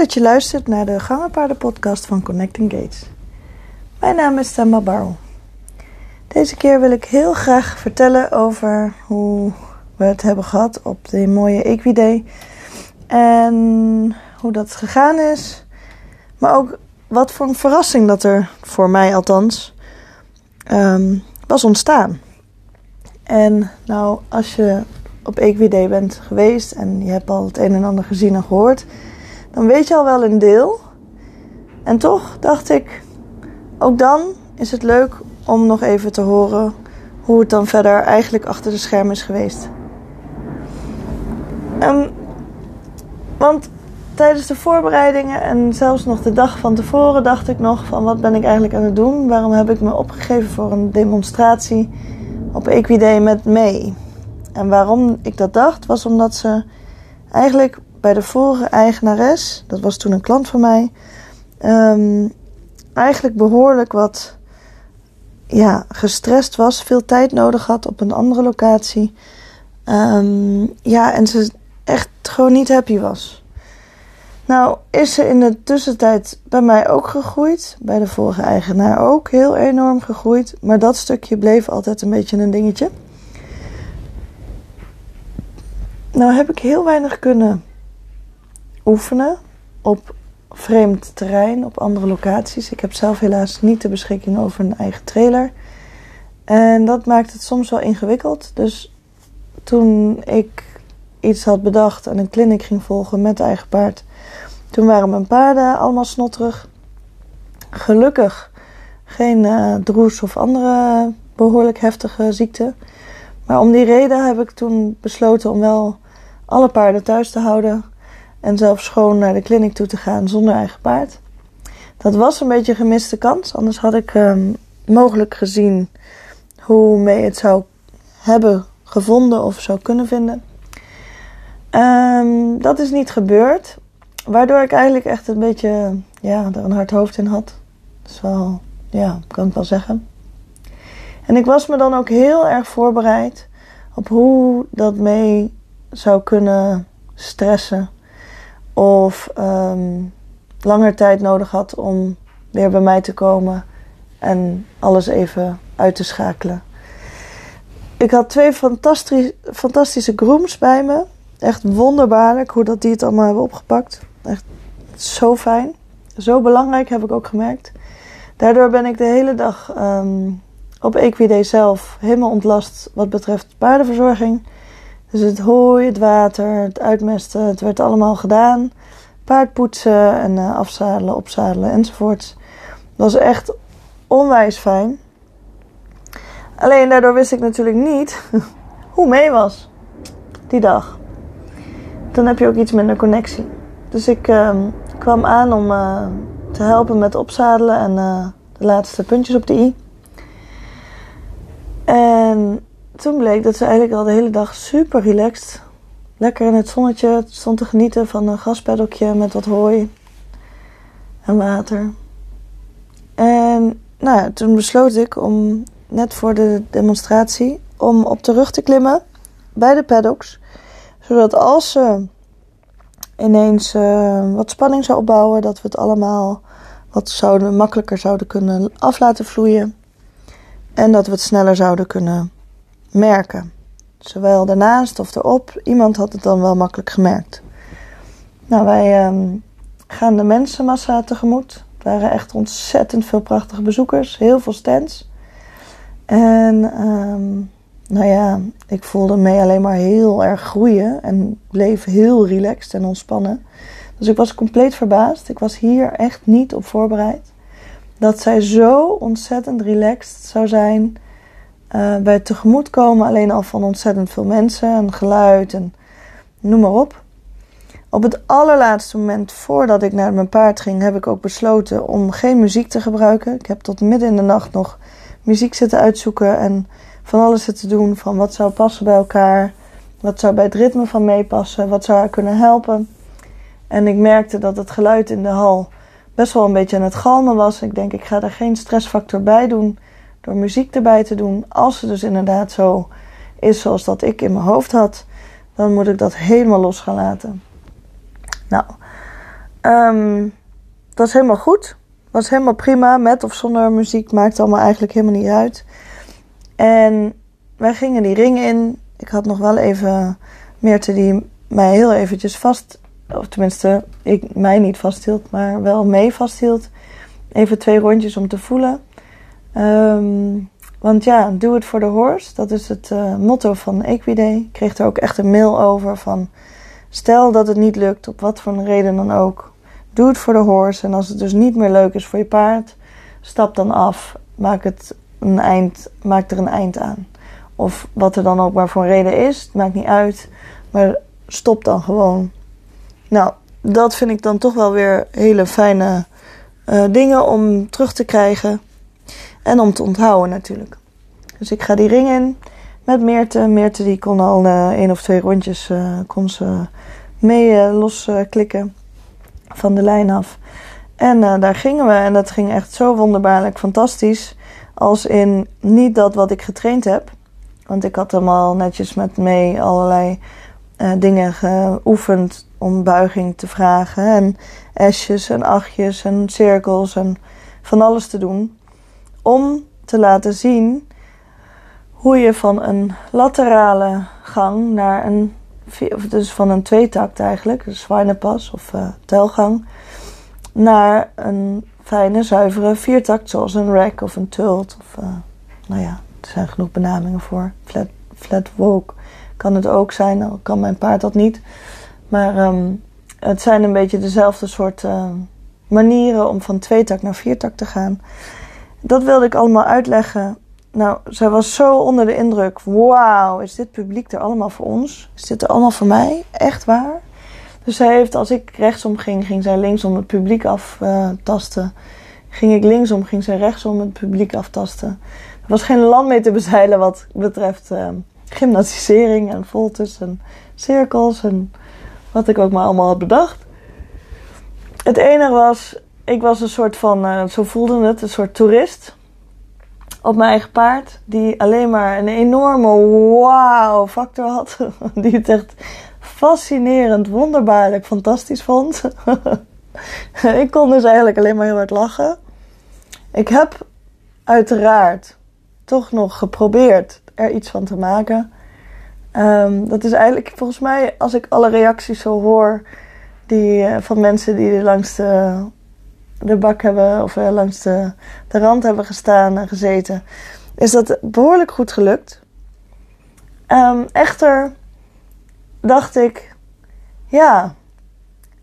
dat je luistert naar de Gangenpaarden podcast van Connecting Gates. Mijn naam is Tamma Barrel. Deze keer wil ik heel graag vertellen over hoe we het hebben gehad op de mooie Equiday. En hoe dat gegaan is. Maar ook wat voor een verrassing dat er, voor mij althans, ehm, was ontstaan. En nou, als je op Equiday bent geweest en je hebt al het een en ander gezien en gehoord, dan weet je al wel een deel. En toch dacht ik, ook dan is het leuk om nog even te horen hoe het dan verder eigenlijk achter de schermen is geweest. Um, want tijdens de voorbereidingen en zelfs nog de dag van tevoren dacht ik nog van wat ben ik eigenlijk aan het doen? Waarom heb ik me opgegeven voor een demonstratie op Equiday met mee? En waarom ik dat dacht was omdat ze eigenlijk bij de vorige eigenares, dat was toen een klant van mij, um, eigenlijk behoorlijk wat ja, gestrest was, veel tijd nodig had op een andere locatie. Um, ja, en ze echt gewoon niet happy was. Nou, is ze in de tussentijd bij mij ook gegroeid, bij de vorige eigenaar ook heel enorm gegroeid, maar dat stukje bleef altijd een beetje een dingetje. Nou heb ik heel weinig kunnen oefenen op vreemd terrein, op andere locaties. Ik heb zelf helaas niet de beschikking over een eigen trailer. En dat maakt het soms wel ingewikkeld. Dus toen ik iets had bedacht en een clinic ging volgen met eigen paard, toen waren mijn paarden allemaal snotterig. Gelukkig geen uh, droes of andere behoorlijk heftige ziekte. Maar om die reden heb ik toen besloten om wel alle paarden thuis te houden en zelf schoon naar de kliniek toe te gaan zonder eigen paard. Dat was een beetje een gemiste kans, anders had ik um, mogelijk gezien hoe mee het zou hebben gevonden of zou kunnen vinden. Um, dat is niet gebeurd, waardoor ik eigenlijk echt een beetje ja, er een hard hoofd in had. Dat is wel, ja, kan ik wel zeggen. En ik was me dan ook heel erg voorbereid op hoe dat mee zou kunnen stressen of um, langer tijd nodig had om weer bij mij te komen en alles even uit te schakelen. Ik had twee fantastisch, fantastische grooms bij me. Echt wonderbaarlijk hoe dat die het allemaal hebben opgepakt. Echt zo fijn. Zo belangrijk heb ik ook gemerkt. Daardoor ben ik de hele dag um, op Equiday zelf helemaal ontlast wat betreft paardenverzorging. Dus het hooi, het water, het uitmesten, het werd allemaal gedaan. Paardpoetsen en uh, afzadelen, opzadelen enzovoort. Dat was echt onwijs fijn. Alleen daardoor wist ik natuurlijk niet hoe mee was die dag. Dan heb je ook iets minder connectie. Dus ik uh, kwam aan om uh, te helpen met opzadelen en uh, de laatste puntjes op de i. En toen bleek dat ze eigenlijk al de hele dag super relaxed, lekker in het zonnetje stond te genieten van een gaspeddeltje met wat hooi en water. En nou ja, toen besloot ik om net voor de demonstratie om op de rug te klimmen bij de paddocks, zodat als ze ineens uh, wat spanning zou opbouwen, dat we het allemaal wat zouden, makkelijker zouden kunnen af laten vloeien en dat we het sneller zouden kunnen merken. Zowel daarnaast of erop. Iemand had het dan wel makkelijk gemerkt. Nou, wij um, gaan de mensenmassa tegemoet. Het waren echt ontzettend veel prachtige bezoekers. Heel veel stands. En um, nou ja, ik voelde me alleen maar heel erg groeien. En bleef heel relaxed en ontspannen. Dus ik was compleet verbaasd. Ik was hier echt niet op voorbereid. Dat zij zo ontzettend relaxed zou zijn uh, bij het tegemoetkomen alleen al van ontzettend veel mensen en geluid en noem maar op. Op het allerlaatste moment voordat ik naar mijn paard ging, heb ik ook besloten om geen muziek te gebruiken. Ik heb tot midden in de nacht nog muziek zitten uitzoeken en van alles zitten doen van wat zou passen bij elkaar, wat zou bij het ritme van meepassen, wat zou er kunnen helpen. En ik merkte dat het geluid in de hal best wel een beetje aan het galmen was. Ik denk, ik ga er geen stressfactor bij doen door muziek erbij te doen. Als het dus inderdaad zo is zoals dat ik in mijn hoofd had, dan moet ik dat helemaal los gaan laten. Nou, Um, het was helemaal goed. Was helemaal prima. Met of zonder muziek. Maakt allemaal eigenlijk helemaal niet uit. En wij gingen die ring in. Ik had nog wel even Meerte die mij heel eventjes vast... Of tenminste, ik mij niet vasthield. Maar wel mee vasthield. Even twee rondjes om te voelen. Um, want ja, do it for the horse. Dat is het uh, motto van Equiday. Ik kreeg er ook echt een mail over van... Stel dat het niet lukt, op wat voor een reden dan ook. Doe het voor de horse. En als het dus niet meer leuk is voor je paard, stap dan af. Maak, het een eind, maak er een eind aan. Of wat er dan ook maar voor een reden is, het maakt niet uit. Maar stop dan gewoon. Nou, dat vind ik dan toch wel weer hele fijne uh, dingen om terug te krijgen. En om te onthouden natuurlijk. Dus ik ga die ring in met Meerte. Meerte die kon al uh, één of twee rondjes uh, kon ze mee uh, losklikken van de lijn af. En daar gingen we. En dat ging echt zo wonderbaarlijk fantastisch. Als in niet dat wat ik getraind heb. Want ik had hem al netjes met mee allerlei dingen geoefend om buiging te vragen. En esjes en achtjes en cirkels en van alles te doen. Om te laten zien hoe je van een laterale gang naar een, dus van een tweetakt eigenlijk, een zwijnenpas of uh, telgang, naar een fijne, zuivere viertakt, zoals een rack of een tult. Of, uh, nou ja, er zijn genoeg benamingen voor. Flat, flat woke kan het ook zijn, al kan mijn paard dat niet. Maar um, het zijn een beetje dezelfde soort uh, manieren om van tweetakt naar viertakt te gaan. Dat wilde ik allemaal uitleggen nou, zij was zo onder de indruk. Wauw, is dit publiek er allemaal voor ons? Is dit er allemaal voor mij? Echt waar? Dus zij heeft, als ik rechtsom ging, ging zij linksom het publiek aftasten. Ging ik linksom, ging zij rechtsom het publiek aftasten. Er was geen land mee te bezeilen wat betreft uh, gymnastisering en voltes en cirkels en wat ik ook maar allemaal had bedacht. Het enige was, ik was een soort van, uh, zo voelde het, een soort toerist op mijn eigen paard. Die alleen maar een enorme wow factor had. Die het echt fascinerend, wonderbaarlijk, fantastisch vond. ik kon dus eigenlijk alleen maar heel hard lachen. Ik heb uiteraard toch nog geprobeerd er iets van te maken. Um, dat is eigenlijk volgens mij, als ik alle reacties zo hoor die, uh, van mensen die langs de de bak hebben, of uh, langs de, de rand hebben gestaan en gezeten, is dat behoorlijk goed gelukt. Um, echter dacht ik, ja,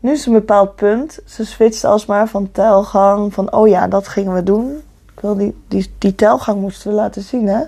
nu is een bepaald punt. Ze switchte alsmaar van telgang, van oh ja, dat gingen we doen. Ik wil die, die, die telgang moesten we laten zien, hè.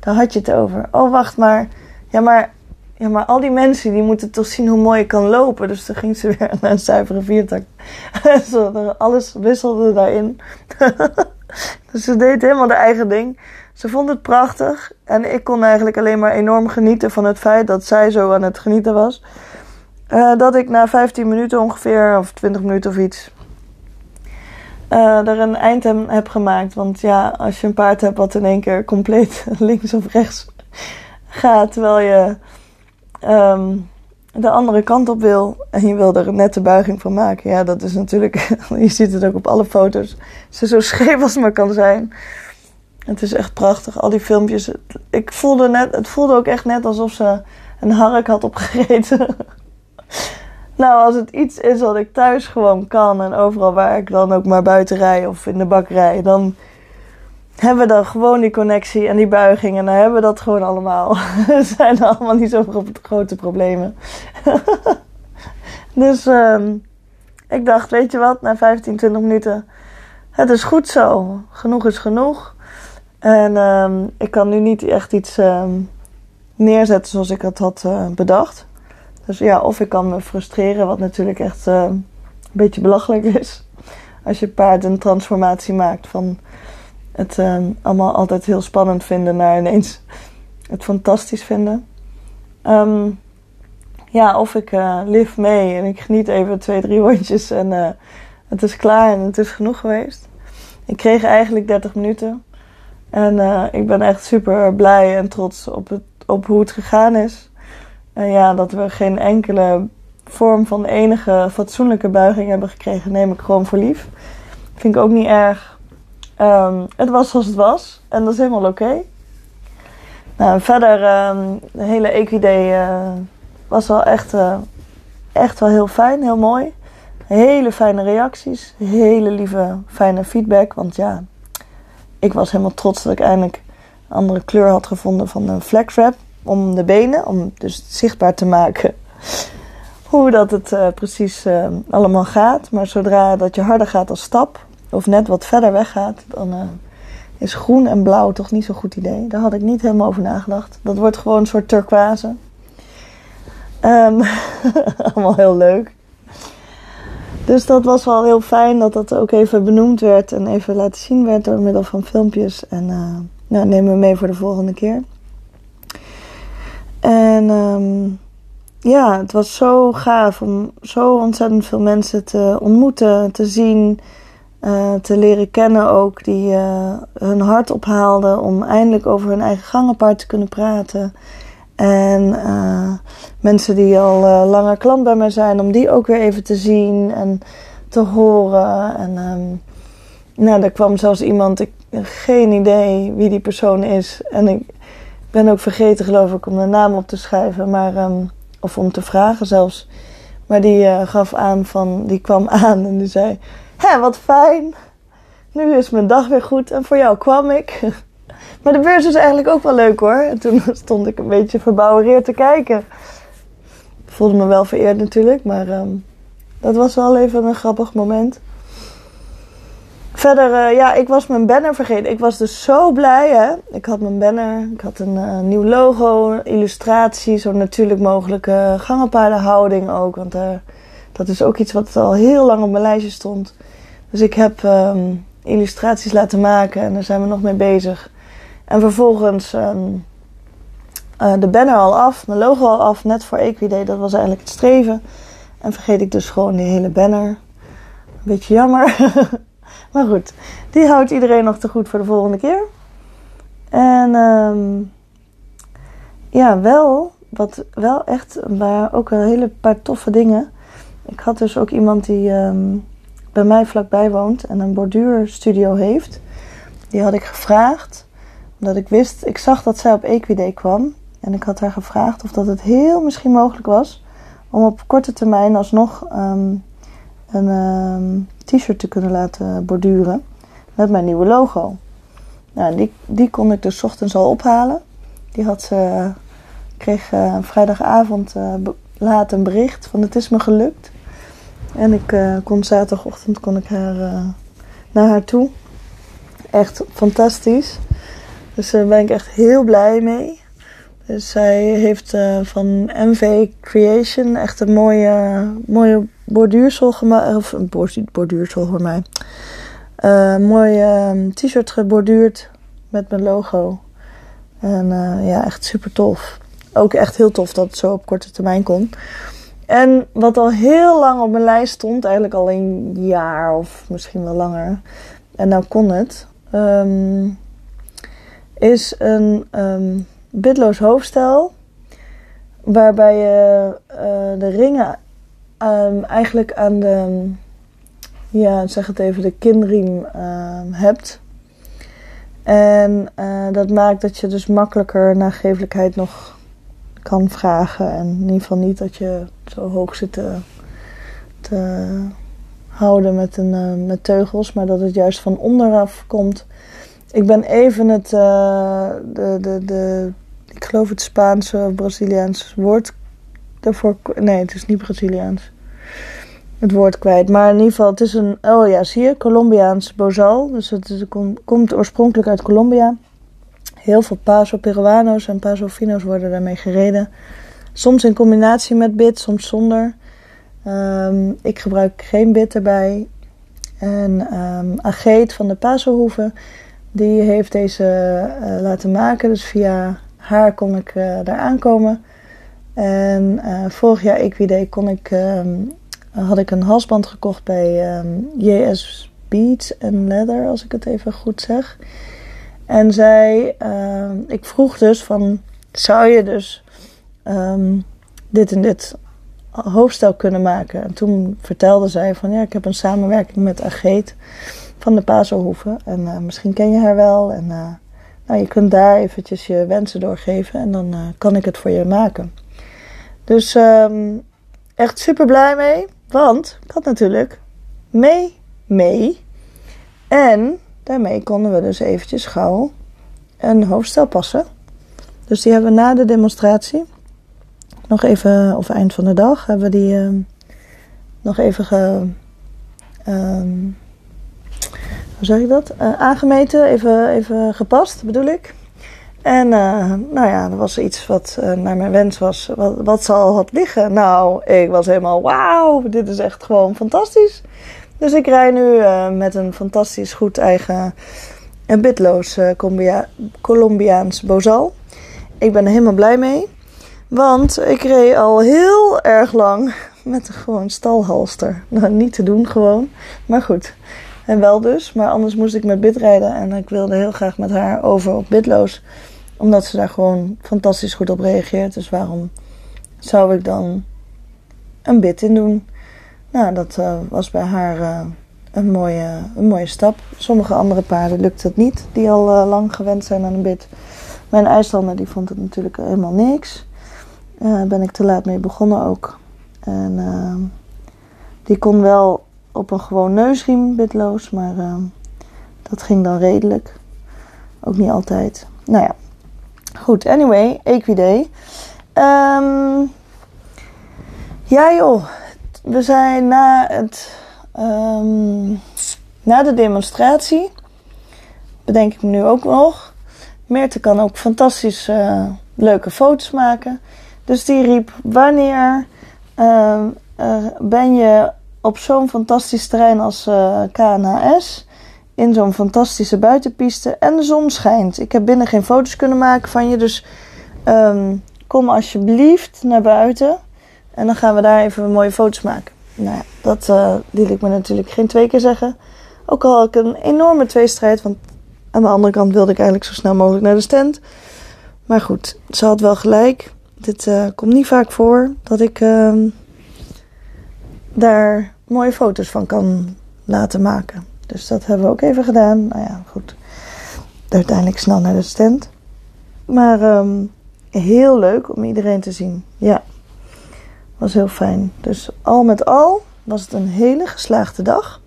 Daar had je het over. Oh, wacht maar. Ja, maar ja, maar al die mensen die moeten toch zien hoe mooi je kan lopen. Dus dan ging ze weer naar een zuivere viertak. alles wisselde daarin. dus ze deed helemaal haar eigen ding. Ze vond het prachtig. En ik kon eigenlijk alleen maar enorm genieten van het feit dat zij zo aan het genieten was. Uh, dat ik na 15 minuten ongeveer, of 20 minuten of iets, uh, er een eind heb gemaakt. Want ja, als je een paard hebt wat in één keer compleet links of rechts gaat, terwijl je um, de andere kant op wil en je wil er een nette buiging van maken. Ja, dat is natuurlijk, je ziet het ook op alle foto's, ze zo scheef als het maar kan zijn. Het is echt prachtig, al die filmpjes. Ik voelde net, het voelde ook echt net alsof ze een hark had opgegeten. nou, als het iets is wat ik thuis gewoon kan en overal waar ik dan ook maar buiten rij of in de bak rij, dan hebben we dan gewoon die connectie en die buiging. En dan hebben we dat gewoon allemaal. Er zijn allemaal niet zo grote problemen. dus um, ik dacht, weet je wat, na 15, 20 minuten. Het is goed zo. Genoeg is genoeg. En um, ik kan nu niet echt iets um, neerzetten zoals ik het had uh, bedacht. Dus ja, of ik kan me frustreren, wat natuurlijk echt een beetje belachelijk is. Als je paard een transformatie maakt van het uh, allemaal altijd heel spannend vinden naar ineens het fantastisch vinden. Um, ja, of ik uh, live mee en ik geniet even twee, drie rondjes en uh, het is klaar en het is genoeg geweest. Ik kreeg eigenlijk 30 minuten. En ik ben echt super blij en trots op, het, op hoe het gegaan is. En ja, dat we geen enkele vorm van enige fatsoenlijke buiging hebben gekregen, neem ik gewoon voor lief. Vind ik ook niet erg. Ehm, het was zoals het was en dat is helemaal oké. Nou, verder, ehm, de hele Equiday uh, was wel echt, uh, echt wel heel fijn, heel mooi. Hele fijne reacties, hele lieve, fijne feedback. Want ja, ik was helemaal trots dat ik eindelijk een andere kleur had gevonden van de flex wrap om de benen, om dus zichtbaar te maken hoe dat het uh, precies uh, allemaal gaat. Maar zodra dat je harder gaat als stap, of net wat verder weggaat, dan uh, is groen en blauw toch niet zo'n goed idee. Daar had ik niet helemaal over nagedacht. Dat wordt gewoon een soort turquoise. Um, allemaal heel leuk. Dus dat was wel heel fijn dat dat ook even benoemd werd en even laten zien werd door middel van filmpjes. En nou, neem me mee voor de volgende keer. En um, ja, het was zo gaaf om zo ontzettend veel mensen te ontmoeten, te zien, uh, te leren kennen ook, die uh, hun hart ophaalden om eindelijk over hun eigen gangenpaard te kunnen praten. En uh, mensen die al langer klant bij mij zijn, om die ook weer even te zien en te horen. En um, nou, er kwam zelfs iemand, ik geen idee wie die persoon is. En ik ben ook vergeten, geloof ik, om de naam op te schrijven. Maar um, of om te vragen zelfs. Maar die gaf aan van, die kwam aan en die zei: Hé, wat fijn. Nu is mijn dag weer goed en voor jou kwam ik. maar de beurs is eigenlijk ook wel leuk hoor. En toen stond ik een beetje verbouwereerd te kijken. Ik voelde me wel vereerd natuurlijk, maar um, dat was wel even een grappig moment. Verder, uh, ja, ik was mijn banner vergeten. Ik was dus zo blij, hè. Ik had mijn banner, ik had een uh, nieuw logo, illustratie, zo natuurlijk mogelijke gangenpaardenhouding ook. Want uh, dat is ook iets wat al heel lang op mijn lijstje stond. Dus ik heb um, illustraties laten maken en daar zijn we nog mee bezig. En vervolgens um, de banner al af, mijn logo al af, net voor Equiday. Dat was eigenlijk het streven. En vergeet ik dus gewoon die hele banner. Een beetje jammer. Maar goed, die houdt iedereen nog te goed voor de volgende keer. En um, ja, wel, wat wel echt, maar ook een hele paar toffe dingen. Ik had dus ook iemand die um, bij mij vlakbij woont en een borduurstudio heeft. Die had ik gevraagd, omdat ik wist, ik zag dat zij op Equiday kwam. En ik had haar gevraagd of dat het heel misschien mogelijk was om op korte termijn alsnog um, een um, t-shirt te kunnen laten borduren met mijn nieuwe logo. Nou, die, die kon ik dus ochtends al ophalen. Die had ze, kreeg uh, vrijdagavond uh, laat een bericht van het is me gelukt. En ik uh, kon zaterdagochtend kon ik haar, naar haar toe. Echt fantastisch. Dus daar ben ik echt heel blij mee. Dus zij heeft uh, van MV Creation echt een mooie, mooie borduursel gemaakt. Of een borduursel voor mij. Een uh, t-shirt geborduurd met mijn logo. En ja, echt super tof. Ook echt heel tof dat het zo op korte termijn kon. En wat al heel lang op mijn lijst stond, eigenlijk al een jaar of misschien wel langer. En nou kon het. Um, is een um, bidloos hoofdstel. Waarbij je uh, de ringen um, eigenlijk aan de, ja, zeg het even, de kinriem hebt. En uh, dat maakt dat je dus makkelijker nagevelijkheid nog kan vragen. En in ieder geval niet dat je zo hoog zit te, houden met, een, uh, met teugels, maar dat het juist van onderaf komt. Ik ben even het, uh, de, de, de, ik geloof het Spaanse of Braziliaans woord daarvoor. Nee, het is niet Braziliaans. Het woord kwijt. Maar in ieder geval, het is een. Oh ja, zie je, Colombiaans bozal. Dus het, het komt oorspronkelijk uit Colombia. Heel veel Paso Peruanos en Paso Finos worden daarmee gereden. Soms in combinatie met bit, soms zonder. Um, ik gebruik geen bit erbij. En um, Ageet van de Pasohoeve, die heeft deze uh, laten maken. Dus via haar kon ik uh, daar aankomen. En uh, vorig jaar Equiday kon ik, um, had ik een halsband gekocht bij JS Beats and Leather, als ik het even goed zeg. En zij, uh, ik vroeg dus van, zou je dus um, dit en dit hoofdstel kunnen maken. En toen vertelde zij van ja, ik heb een samenwerking met Ageet van de Pazelhoeven. En uh, misschien ken je haar wel. En uh, nou, je kunt daar eventjes je wensen doorgeven en dan uh, kan ik het voor je maken. Dus um, echt super blij mee. Want ik had natuurlijk mee, mee. En daarmee konden we dus eventjes gauw een hoofdstel passen. Dus die hebben we na de demonstratie, nog even, of eind van de dag, hebben we die uh, nog even ge, um, hoe zeg ik dat? Uh, aangemeten, even, even gepast bedoel ik. En uh, nou ja, er was iets wat uh, naar mijn wens was, wat, wat ze al had liggen. Nou, ik was helemaal wauw, dit is echt gewoon fantastisch. Dus ik rij nu uh, met een fantastisch goed eigen en bitloos Colombiaans bozal. Ik ben er helemaal blij mee. Want ik reed al heel erg lang met een gewoon stalhalster. Nou, niet te doen gewoon. Maar goed. En wel dus. Maar anders moest ik met bit rijden. En ik wilde heel graag met haar over op bitloos omdat ze daar gewoon fantastisch goed op reageert. Dus waarom zou ik dan een bit in doen? Nou, dat uh, was bij haar uh, een, mooie, een mooie stap. Sommige andere paarden lukt het niet, die al uh, lang gewend zijn aan een bit. Mijn IJslander die vond het natuurlijk helemaal niks. Daar ben ik te laat mee begonnen ook. En die kon wel op een gewoon neusriem bitloos, maar dat ging dan redelijk. Ook niet altijd. Nou ja, Goed, anyway, Equiday. Um, ja joh, we zijn na, het, um, na de demonstratie, bedenk ik me nu ook nog, Meerte kan ook fantastisch uh, leuke foto's maken. Dus die riep, wanneer uh, uh, ben je op zo'n fantastisch terrein als uh, KNHS in zo'n fantastische buitenpiste en de zon schijnt. Ik heb binnen geen foto's kunnen maken van je, dus um, kom alsjeblieft naar buiten en dan gaan we daar even mooie foto's maken. Nou ja, dat uh, liet ik me natuurlijk geen twee keer zeggen. Ook al had ik een enorme tweestrijd, want aan de andere kant wilde ik eigenlijk zo snel mogelijk naar de stand. Maar goed, ze had wel gelijk. Dit uh, komt niet vaak voor dat ik uh, daar mooie foto's van kan laten maken. Dus dat hebben we ook even gedaan. Nou ja, goed. Uiteindelijk snel naar de stand. Maar um, heel leuk om iedereen te zien. Ja, was heel fijn. Dus al met al was het een hele geslaagde dag.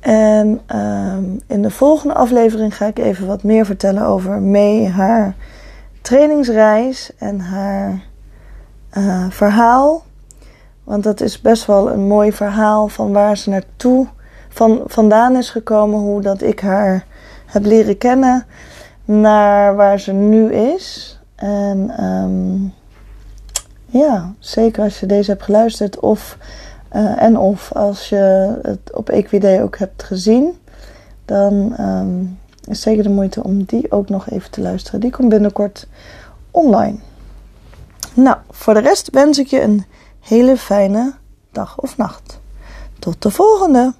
En um, in de volgende aflevering ga ik even wat meer vertellen over mee haar trainingsreis en haar uh, verhaal. Want dat is best wel een mooi verhaal van waar ze naartoe van, vandaan is gekomen, hoe dat ik haar heb leren kennen, naar waar ze nu is. En um, ja, zeker als je deze hebt geluisterd of uh, en of als je het op Equidee ook hebt gezien, dan um, is zeker de moeite om die ook nog even te luisteren. Die komt binnenkort online. Nou, voor de rest wens ik je een hele fijne dag of nacht. Tot de volgende!